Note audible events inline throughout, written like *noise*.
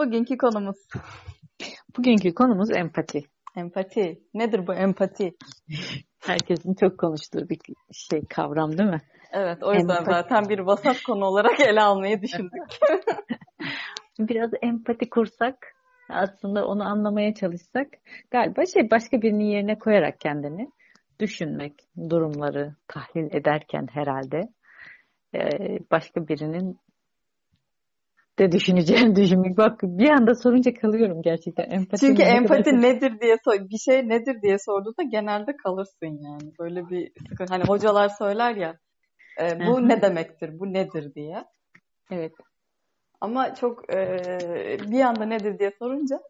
bugünkü konumuz? Bugünkü konumuz empati. Empati. Nedir bu empati? Herkesin çok konuştuğu bir şey kavram değil mi? Evet o yüzden empati. zaten bir vasat konu olarak ele almayı düşündük. *laughs* Biraz empati kursak aslında onu anlamaya çalışsak galiba şey başka birinin yerine koyarak kendini düşünmek, durumları tahlil ederken herhalde başka birinin de düşüneceğini *laughs* düşünmek. Bak bir anda sorunca kalıyorum gerçekten. Empati Çünkü empati kadar... nedir diye bir şey nedir diye sorduğunda genelde kalırsın yani. Böyle bir hani hocalar söyler ya e, bu ne demektir, bu nedir diye. Evet. Ama çok e, bir anda nedir diye sorunca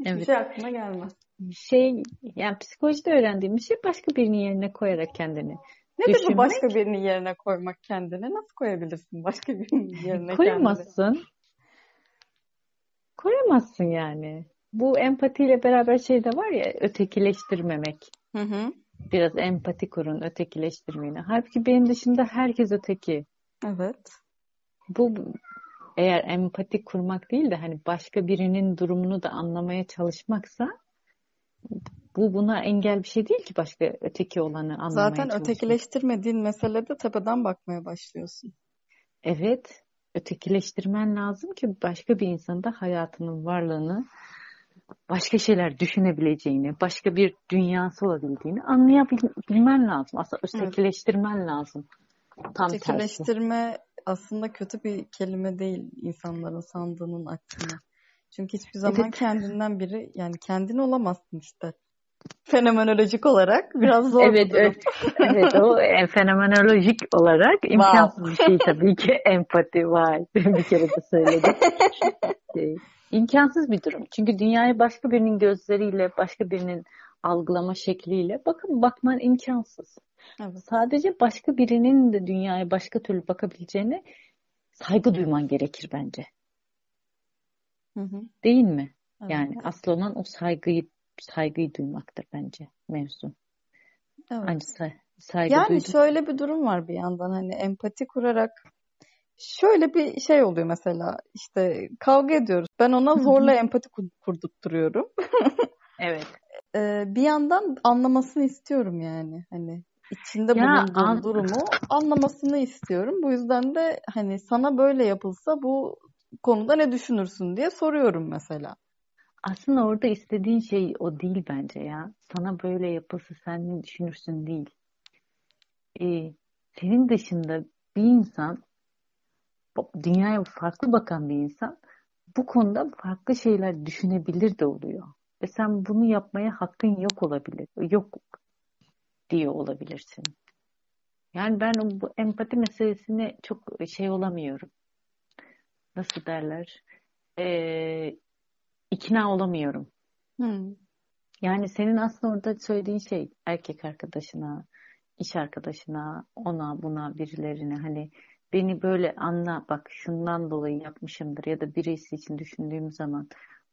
hiçbir evet. şey aklına gelmez. Şey yani psikolojide öğrendiğim şey başka birinin yerine koyarak kendini Nedir düşünmek. bu başka birinin yerine koymak kendine? Nasıl koyabilirsin başka birinin yerine Koyamazsın. kendini? Koyamazsın yani. Bu empatiyle beraber şey de var ya ötekileştirmemek. Hı hı. Biraz empati kurun ötekileştirmeyin. Halbuki benim dışında herkes öteki. Evet. Bu eğer empati kurmak değil de hani başka birinin durumunu da anlamaya çalışmaksa bu buna engel bir şey değil ki başka öteki olanı anlamaya Zaten çalışmak. ötekileştirmediğin meselede tepeden bakmaya başlıyorsun. Evet ötekileştirmen lazım ki başka bir insanın da hayatının varlığını başka şeyler düşünebileceğini, başka bir dünyası olabildiğini anlayabilmen lazım. Aslında ötekileştirmen evet. lazım. Tam Ötekileştirme tersi. aslında kötü bir kelime değil insanların sandığının aksine. Çünkü hiçbir zaman evet. kendinden biri yani kendin olamazsın işte fenomenolojik olarak biraz zor evet, evet, evet o e, fenomenolojik olarak imkansız wow. bir şey tabii ki *laughs* empati var. *laughs* bir kere de söyledim. *laughs* şey, imkansız bir durum. Çünkü dünyayı başka birinin gözleriyle, başka birinin algılama şekliyle bakın bakman imkansız. Evet. Sadece başka birinin de dünyaya başka türlü bakabileceğine saygı duyman gerekir bence. Hı hı. Değil mi? Evet. Yani asıl olan o saygıyı saygıyı duymaktır bence mevzu. Evet. Hani saygı yani duydum. şöyle bir durum var bir yandan hani empati kurarak şöyle bir şey oluyor mesela işte kavga ediyoruz. Ben ona zorla empati kurdurtturuyorum. *laughs* evet. Ee, bir yandan anlamasını istiyorum yani hani içinde ya, bulunduğum an... durumu anlamasını istiyorum. Bu yüzden de hani sana böyle yapılsa bu konuda ne düşünürsün diye soruyorum mesela. Aslında orada istediğin şey o değil bence ya. Sana böyle yapılsa sen ne düşünürsün değil. Ee, senin dışında bir insan, dünyaya farklı bakan bir insan bu konuda farklı şeyler düşünebilir de oluyor. Ve sen bunu yapmaya hakkın yok olabilir. Yok diyor olabilirsin. Yani ben bu empati meselesine çok şey olamıyorum. Nasıl derler? Ee, ikna olamıyorum. Hmm. Yani senin aslında orada söylediğin şey erkek arkadaşına, iş arkadaşına, ona buna birilerine hani beni böyle anla bak şundan dolayı yapmışımdır ya da birisi için düşündüğüm zaman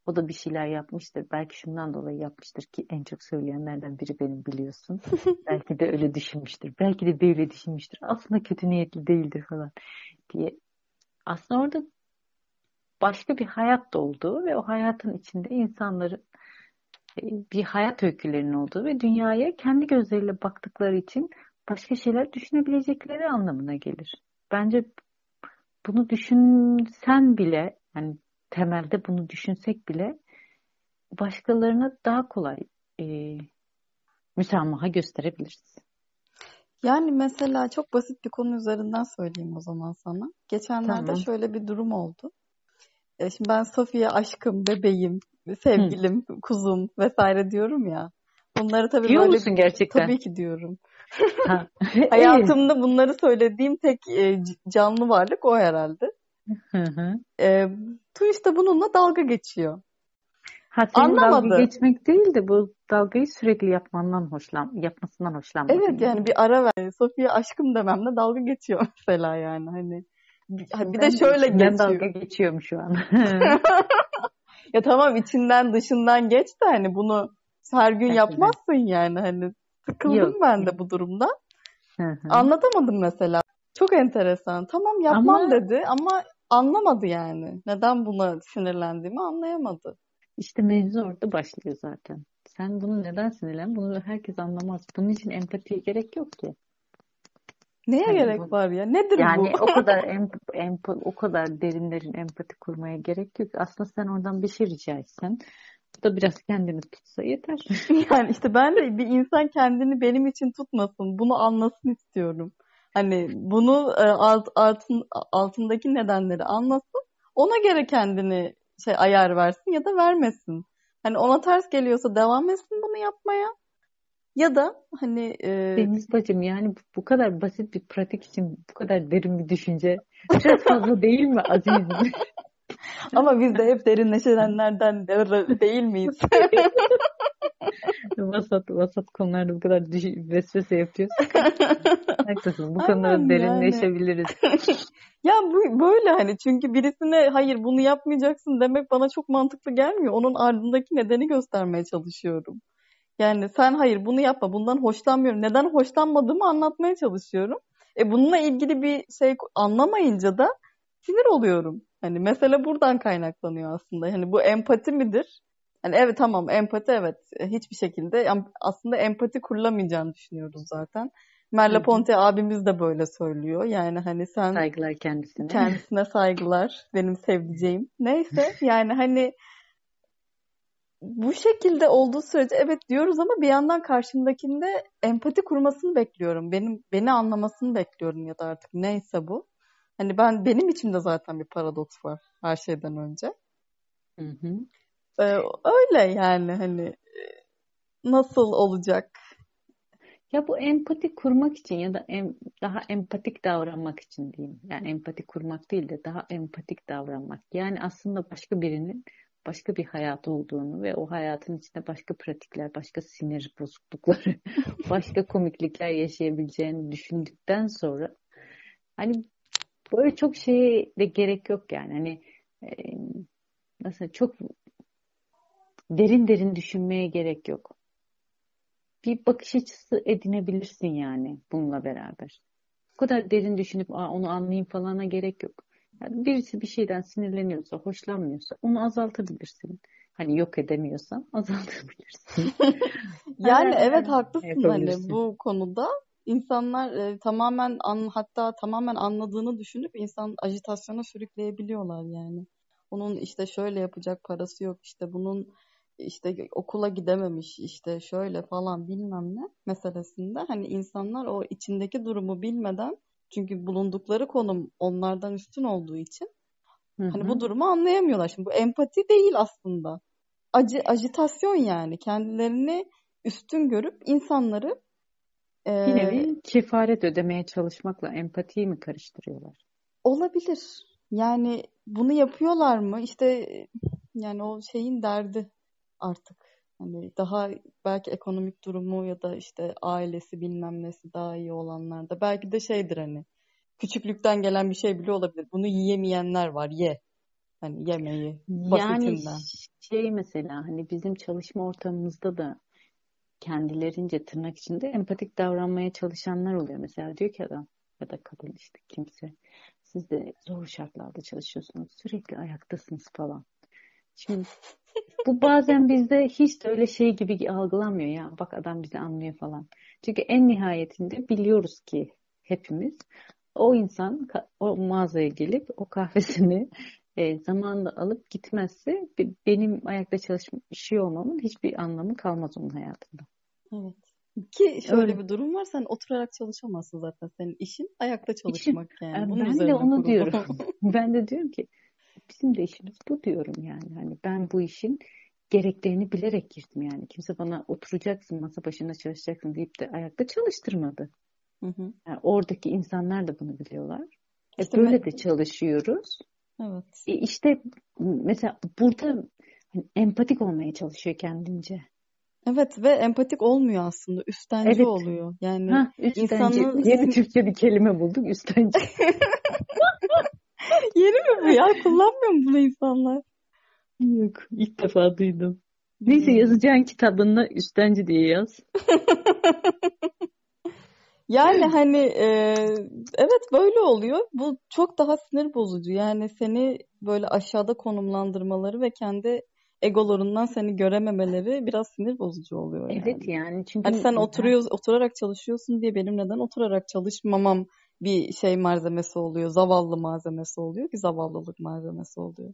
o da bir şeyler yapmıştır. Belki şundan dolayı yapmıştır ki en çok söyleyenlerden biri benim biliyorsun. *laughs* Belki de öyle düşünmüştür. Belki de böyle düşünmüştür. Aslında kötü niyetli değildir falan diye. Aslında orada başka bir hayat da olduğu ve o hayatın içinde insanların e, bir hayat öykülerinin olduğu ve dünyaya kendi gözleriyle baktıkları için başka şeyler düşünebilecekleri anlamına gelir. Bence bunu düşünsen bile yani temelde bunu düşünsek bile başkalarına daha kolay e, müsamaha gösterebiliriz. Yani mesela çok basit bir konu üzerinden söyleyeyim o zaman sana. Geçenlerde tamam. şöyle bir durum oldu. E, şimdi ben Sofia aşkım, bebeğim, sevgilim, Hı. kuzum vesaire diyorum ya. Bunları tabii Diyor böyle musun gerçekten? Tabii ki diyorum. *laughs* *laughs* Hayatımda bunları söylediğim tek e, canlı varlık o herhalde. Hı hı. E, tu işte bununla dalga geçiyor. Ha, senin Anlamadı. dalga geçmek değil de bu dalgayı sürekli yapmandan hoşlan, yapmasından hoşlanmadım. Evet yani bir ara ver. Sofia aşkım dememle dalga geçiyor mesela yani hani. Bir, de şöyle geçiyor. dalga geçiyorum şu an. *laughs* ya tamam içinden dışından geç de hani bunu her gün yapmazsın yani hani sıkıldım Yok. ben de bu durumda. Anlatamadım mesela. Çok enteresan. Tamam yapmam ama... dedi ama anlamadı yani. Neden buna sinirlendiğimi anlayamadı. İşte mevzu orada başlıyor zaten. Sen bunu neden sinirlen? Bunu herkes anlamaz. Bunun için empatiye gerek yok ki. Neye yani gerek bu, var ya? Nedir yani bu? Yani o kadar *laughs* emp, emp, o kadar derinlerin empati kurmaya gerek yok. Aslında sen oradan bir şey rica etsen bu da biraz kendini tutsa yeter. *laughs* yani işte ben de bir insan kendini benim için tutmasın. Bunu anlasın istiyorum. Hani bunu e, alt, altın, altındaki nedenleri anlasın. Ona göre kendini şey ayar versin ya da vermesin. Hani ona ters geliyorsa devam etsin bunu yapmaya. Ya da hani e... Deniz bacım yani bu kadar basit bir pratik için bu kadar derin bir düşünce biraz fazla değil mi azizim? *laughs* Ama biz de hep derinleşenlerden değil miyiz? *laughs* vasat vasat konularda bu kadar vesvese yapıyoruz. *laughs* Haklısın. Bu konuda derinleşebiliriz. ya bu böyle hani çünkü birisine hayır bunu yapmayacaksın demek bana çok mantıklı gelmiyor. Onun ardındaki nedeni göstermeye çalışıyorum. Yani sen hayır bunu yapma bundan hoşlanmıyorum. Neden hoşlanmadığımı anlatmaya çalışıyorum. E bununla ilgili bir şey anlamayınca da sinir oluyorum. Hani mesele buradan kaynaklanıyor aslında. Hani bu empati midir? Hani evet tamam empati evet e, hiçbir şekilde aslında empati kurulamayacağını düşünüyoruz zaten. Merle Ponte abimiz de böyle söylüyor. Yani hani sen saygılar kendisine. Kendisine saygılar benim sevdiceğim. Neyse *laughs* yani hani bu şekilde olduğu sürece evet diyoruz ama bir yandan karşımdakinde empati kurmasını bekliyorum. Benim beni anlamasını bekliyorum ya da artık neyse bu. Hani ben benim içimde zaten bir paradoks var her şeyden önce. Hı hı. Ee, öyle yani hani nasıl olacak? Ya bu empati kurmak için ya da em, daha empatik davranmak için diyeyim. Yani empati kurmak değil de daha empatik davranmak. Yani aslında başka birinin başka bir hayat olduğunu ve o hayatın içinde başka pratikler, başka sinir bozuklukları, *laughs* başka komiklikler yaşayabileceğini düşündükten sonra hani böyle çok şeye de gerek yok yani. Hani nasıl çok derin derin düşünmeye gerek yok. Bir bakış açısı edinebilirsin yani bununla beraber. Bu kadar derin düşünüp onu anlayayım falana gerek yok. Yani birisi bir şeyden sinirleniyorsa, hoşlanmıyorsa onu azaltabilirsin. Hani yok edemiyorsan *laughs* azaltabilirsin. *laughs* yani evet haklısın hani bu konuda. insanlar e, tamamen an, hatta tamamen anladığını düşünüp insan ajitasyona sürükleyebiliyorlar yani. Onun işte şöyle yapacak parası yok işte bunun işte okula gidememiş işte şöyle falan bilmem ne meselesinde hani insanlar o içindeki durumu bilmeden çünkü bulundukları konum onlardan üstün olduğu için hı hı. hani bu durumu anlayamıyorlar. Şimdi bu empati değil aslında. Acı ajitasyon yani kendilerini üstün görüp insanları e, bir nevi kefaret ödemeye çalışmakla empatiyi mi karıştırıyorlar? Olabilir. Yani bunu yapıyorlar mı? İşte yani o şeyin derdi artık. Hani daha belki ekonomik durumu ya da işte ailesi bilmem nesi daha iyi olanlar da belki de şeydir hani küçüklükten gelen bir şey bile olabilir. Bunu yiyemeyenler var ye. Hani yemeği basitinden. Yani şey mesela hani bizim çalışma ortamımızda da kendilerince tırnak içinde empatik davranmaya çalışanlar oluyor. Mesela diyor ki adam ya da kadın işte kimse siz de zor şartlarda çalışıyorsunuz sürekli ayaktasınız falan. Şimdi *laughs* bu bazen bizde hiç de öyle şey gibi algılanmıyor ya. Bak adam bizi anlıyor falan. Çünkü en nihayetinde biliyoruz ki hepimiz o insan o mağazaya gelip o kahvesini *laughs* e, zamanında alıp gitmezse benim ayakta çalışıyor olmamın hiçbir anlamı kalmaz onun hayatında. Evet. Ki şöyle Öyle. bir durum var sen oturarak çalışamazsın zaten senin işin ayakta çalışmak İşin, yani. Bunun ben de onu kurulu. diyorum. *laughs* ben de diyorum ki bizim de işimiz bu diyorum yani. Hani ben bu işin gereklerini bilerek girdim yani. Kimse bana oturacaksın masa başında çalışacaksın deyip de ayakta çalıştırmadı. Hı hı. Yani oradaki insanlar da bunu biliyorlar. E, işte böyle ben... de çalışıyoruz. Evet. E işte mesela burada hani empatik olmaya çalışıyor kendince. Evet ve empatik olmuyor aslında. Üstenci evet. oluyor. Yani ha, üstenci. insanın yeni Türkçe bir kelime bulduk. Üstenci. *laughs* Yeni mi bu ya? Kullanmıyor mu bunu insanlar? Yok. ilk defa duydum. Neyse yazacağın kitabında üstenci diye yaz. *laughs* Yani hani e, evet böyle oluyor. Bu çok daha sinir bozucu. Yani seni böyle aşağıda konumlandırmaları ve kendi egolarından seni görememeleri biraz sinir bozucu oluyor yani. Evet yani çünkü hani sen oturuyor oturarak çalışıyorsun diye benim neden oturarak çalışmamam bir şey malzemesi oluyor. Zavallı malzemesi oluyor ki zavallılık malzemesi oluyor.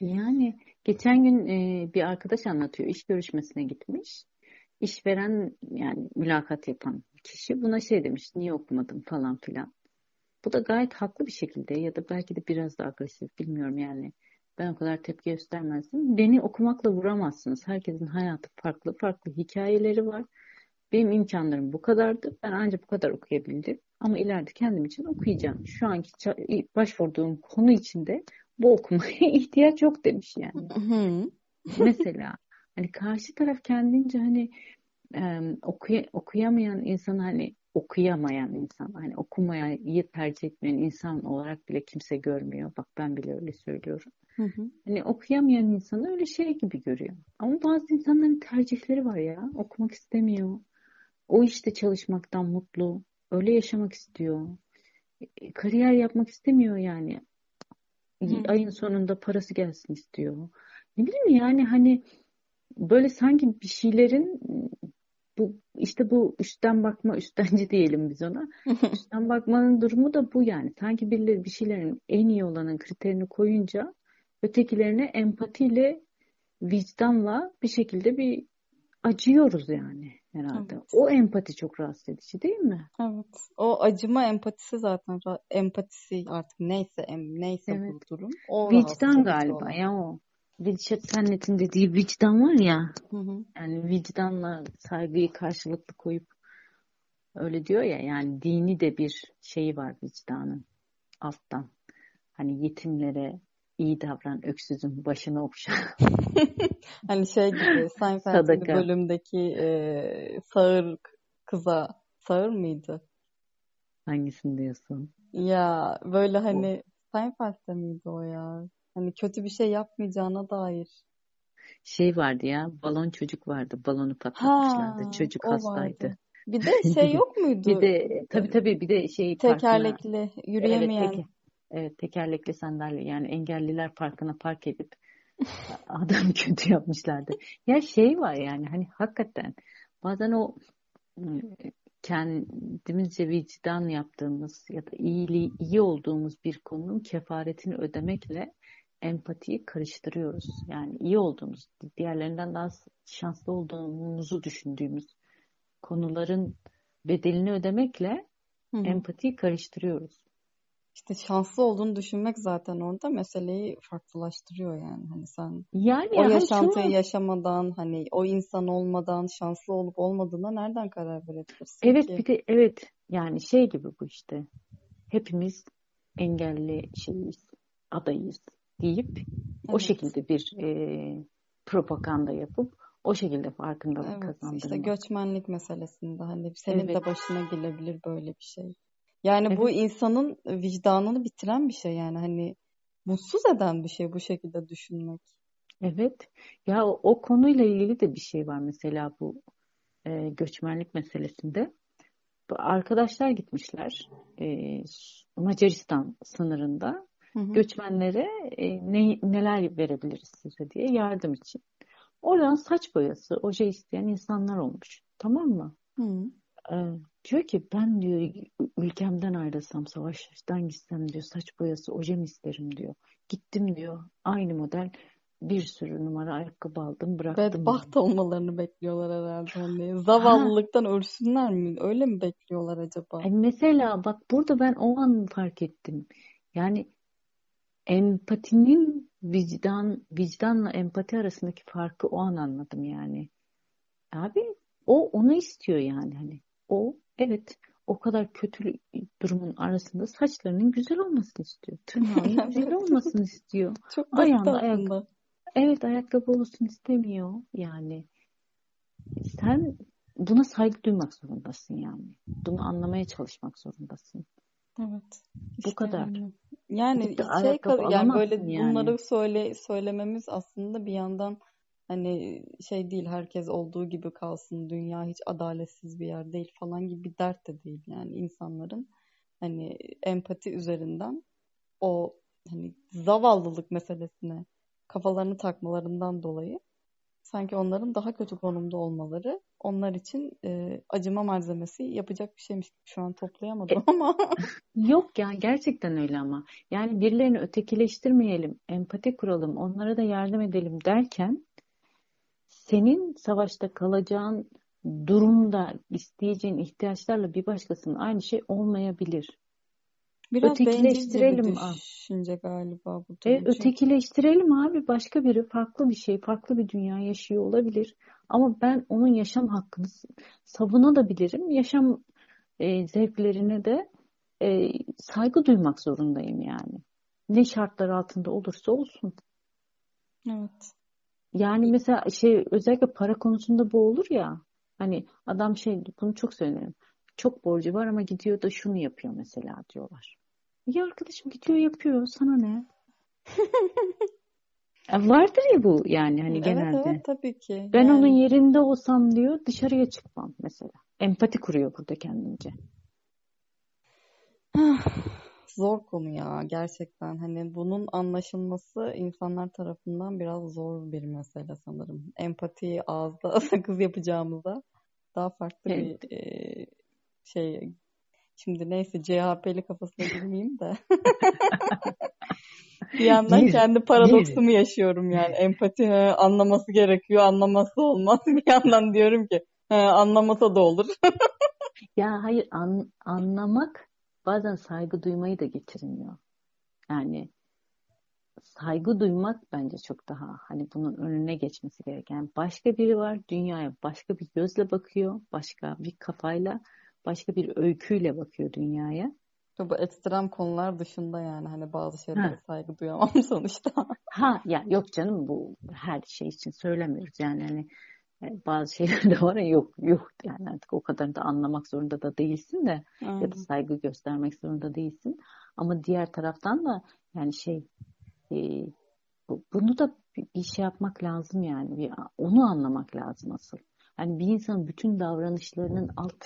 Yani geçen gün e, bir arkadaş anlatıyor. iş görüşmesine gitmiş. İşveren yani mülakat yapan kişi buna şey demiş. Niye okumadım falan filan. Bu da gayet haklı bir şekilde ya da belki de biraz da agresif bilmiyorum yani. Ben o kadar tepki göstermezdim. Beni okumakla vuramazsınız. Herkesin hayatı farklı, farklı hikayeleri var. Benim imkanlarım bu kadardı. Ben ancak bu kadar okuyabildim. Ama ileride kendim için okuyacağım. Şu anki başvurduğum konu içinde bu okumaya *laughs* ihtiyaç yok demiş yani. Mesela hani karşı taraf kendince hani e, okuy okuyamayan insan hani okuyamayan insan hani okumayı tercih etmeyen insan olarak bile kimse görmüyor. Bak ben bile öyle söylüyorum. Hı hı. Hani okuyamayan insanı öyle şey gibi görüyor. Ama bazı insanların tercihleri var ya. Okumak istemiyor. O işte çalışmaktan mutlu. Öyle yaşamak istiyor. E, kariyer yapmak istemiyor yani. Hı. Ayın sonunda parası gelsin istiyor. Ne bileyim yani hani böyle sanki bir şeylerin bu işte bu üstten bakma üstenci diyelim biz ona. *laughs* üstten bakmanın durumu da bu yani. Sanki birileri bir şeylerin en iyi olanın kriterini koyunca ötekilerine empatiyle vicdanla bir şekilde bir acıyoruz yani herhalde. Evet. O empati çok rahatsız edici değil mi? Evet. O acıma empatisi zaten empatisi artık neyse em, neyse evet. bu durum. O Vicdan galiba ya o. Dilşat Sennet'in dediği vicdan var ya. Hı hı. Yani vicdanla saygıyı karşılıklı koyup öyle diyor ya yani dini de bir şeyi var vicdanın alttan. Hani yetimlere iyi davran öksüzün başını okşa. *laughs* hani şey gibi Seinfeld'in bölümdeki e, sağır kıza sağır mıydı? Hangisini diyorsun? Ya böyle hani o. Seinfeld'de miydi o ya? Hani kötü bir şey yapmayacağına dair. Şey vardı ya balon çocuk vardı balonu patlatmışlardı ha, çocuk hastaydı. Vardı. Bir de şey *laughs* yok muydu? bir de tabii tabii bir de şey tekerlekli parkına, yürüyemeyen. Evet, teke, evet tekerlekli sandalye yani engelliler parkına park edip *laughs* adam kötü yapmışlardı. Ya şey var yani hani hakikaten bazen o kendimizce vicdan yaptığımız ya da iyiliği, iyi olduğumuz bir konunun kefaretini ödemekle empatiyi karıştırıyoruz. Yani iyi olduğumuz, diğerlerinden daha şanslı olduğumuzu düşündüğümüz konuların bedelini ödemekle Hı-hı. empatiyi karıştırıyoruz. İşte şanslı olduğunu düşünmek zaten orada meseleyi farklılaştırıyor yani. Hani sen yani o yaşantıyı şunu... yaşamadan hani o insan olmadan şanslı olup olmadığına nereden karar verebilirsin Evet ki? bir de evet yani şey gibi bu işte. Hepimiz engelli şeyiz, adayız deyip evet. o şekilde bir e, propaganda yapıp o şekilde farkındalık evet, kazandırmak. İşte göçmenlik meselesinde hani senin evet. de başına gelebilir böyle bir şey. Yani bu insanın vicdanını bitiren bir şey yani hani mutsuz eden bir şey bu şekilde düşünmek. Evet. Ya o, o konuyla ilgili de bir şey var mesela bu e, göçmenlik meselesinde. Arkadaşlar gitmişler e, Macaristan sınırında hı hı. göçmenlere e, ne, neler verebiliriz size diye yardım için. Oradan saç boyası, oje isteyen insanlar olmuş. Tamam mı? Hı. Ee, diyor ki ben diyor ülkemden ayrılsam savaştan gitsem diyor saç boyası ojem isterim diyor. Gittim diyor aynı model bir sürü numara ayakkabı aldım bıraktım. Bedbaht olmalarını bekliyorlar herhalde. Hani zavallılıktan ha. ölsünler mi? Öyle mi bekliyorlar acaba? E mesela bak burada ben o an fark ettim. Yani empatinin vicdan vicdanla empati arasındaki farkı o an anladım yani. Abi o onu istiyor yani hani. O evet o kadar kötü durumun arasında saçlarının güzel olmasını istiyor. Tırnağının *laughs* güzel olmasını istiyor. Çok Ayağında ayak, evet ayakkabı olsun istemiyor yani. Sen buna saygı duymak zorundasın yani. Bunu anlamaya çalışmak zorundasın. Evet. Bu kadar. Yani şey kadar yani böyle yani. bunları söyle söylememiz aslında bir yandan hani şey değil herkes olduğu gibi kalsın dünya hiç adaletsiz bir yer değil falan gibi bir dert de değil yani insanların hani empati üzerinden o hani zavallılık meselesine kafalarını takmalarından dolayı sanki onların daha kötü konumda olmaları onlar için e, acıma malzemesi yapacak bir şeymiş. Şu an toplayamadım e, ama. *laughs* Yok ya gerçekten öyle ama. Yani birilerini ötekileştirmeyelim, empati kuralım, onlara da yardım edelim derken senin savaşta kalacağın durumda isteyeceğin ihtiyaçlarla bir başkasının aynı şey olmayabilir. Biraz ötekileştirelim bir düşünce galiba bu. E, ötekileştirelim abi. Başka biri farklı bir şey, farklı bir dünya yaşıyor olabilir. Ama ben onun yaşam hakkını savunabilirim. Yaşam e, zevklerine de e, saygı duymak zorundayım yani. Ne şartlar altında olursa olsun. Evet. Yani mesela şey özellikle para konusunda bu olur ya. Hani adam şey bunu çok söylerim. Çok borcu var ama gidiyor da şunu yapıyor mesela diyorlar. Ya arkadaşım gidiyor yapıyor sana ne? *laughs* Vardır ya bu yani hani genelde. Evet evet tabii ki. Ben yani... onun yerinde olsam diyor dışarıya çıkmam mesela. Empati kuruyor burada kendince. Zor konu ya gerçekten. Hani bunun anlaşılması insanlar tarafından biraz zor bir mesele sanırım. Empatiyi ağızda *laughs* sakız yapacağımıza daha farklı evet. bir e, şey Şimdi neyse CHP'li kafasına girmeyeyim de. *laughs* bir yandan Gir, kendi paradoksumu yaşıyorum yani. Empati he, anlaması gerekiyor, anlaması olmaz. *laughs* Bir yandan diyorum ki he, anlamasa da olur. ya hayır an, anlamak bazen saygı duymayı da getirmiyor. Yani saygı duymak bence çok daha hani bunun önüne geçmesi gereken. Başka biri var dünyaya başka bir gözle bakıyor, başka bir kafayla başka bir öyküyle bakıyor dünyaya. Bu ekstrem konular dışında yani hani bazı şeylere ha. saygı duyamam *laughs* sonuçta. ha ya yok canım bu her şey için söylemiyoruz yani hani e, bazı şeyler de var ya yok yok yani artık o kadar da anlamak zorunda da değilsin de Aynen. ya da saygı göstermek zorunda değilsin ama diğer taraftan da yani şey e, bu, bunu da bir şey yapmak lazım yani bir, onu anlamak lazım asıl. Yani bir insanın bütün davranışlarının alt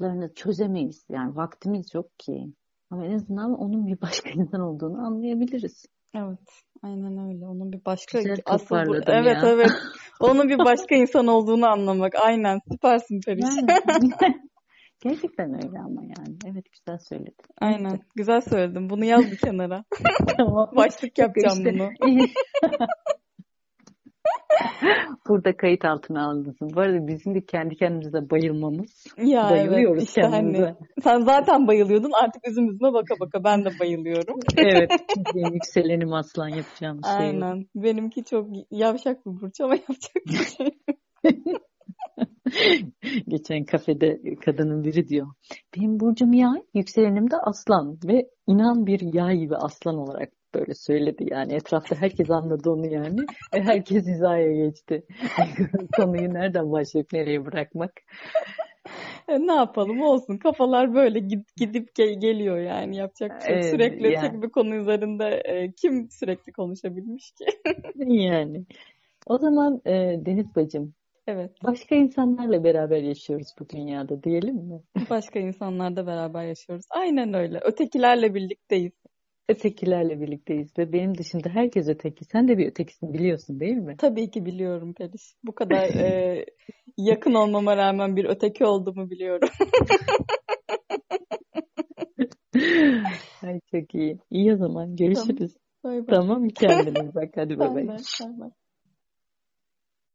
larını çözemeyiz. Yani vaktimiz yok ki. Ama en azından onun bir başka *laughs* insan olduğunu anlayabiliriz. Evet. Aynen öyle. Onun bir başka Güzel asıl bu... Evet ya. evet. *laughs* Onun bir başka insan olduğunu anlamak. Aynen. Süpersin Periş. *laughs* *laughs* Gerçekten öyle ama yani. Evet güzel söyledin. Aynen. Evet. Güzel söyledim. Bunu yaz bir kenara. tamam. Başlık yapacağım işte. bunu. *laughs* Burada kayıt altına aldınız. Bu arada bizim de kendi kendimize bayılmamız. Ya Bayılıyoruz evet, işte kendimize. Hani, sen zaten bayılıyordun artık üzüm üzüme baka baka ben de bayılıyorum. evet. *laughs* Benim yükselenim aslan yapacağım şey. Aynen. Benimki çok yavşak bir burç ama *laughs* yapacak bir şey. Geçen kafede kadının biri diyor. Benim burcum yay, yükselenim de aslan ve inan bir yay gibi aslan olarak böyle söyledi yani etrafta herkes anladı onu yani ve herkes hizaya geçti. *laughs* Konuyu nereden başlayıp nereye bırakmak? E, ne yapalım olsun kafalar böyle gidip, gidip gel- geliyor yani yapacak bir şey. Evet, sürekli yani. tek bir konu üzerinde e, kim sürekli konuşabilmiş ki? *laughs* yani. O zaman e, Deniz bacım Evet. Başka insanlarla beraber yaşıyoruz bu dünyada diyelim mi? Başka insanlarla beraber yaşıyoruz. Aynen öyle. Ötekilerle birlikteyiz ötekilerle birlikteyiz ve benim dışında herkes öteki. Sen de bir ötekisin biliyorsun değil mi? Tabii ki biliyorum Periş. Bu kadar e, *laughs* yakın olmama rağmen bir öteki olduğumu biliyorum. *laughs* Ay çok iyi. İyi o zaman görüşürüz. Tamam, tamam kendine bak hadi bay bay.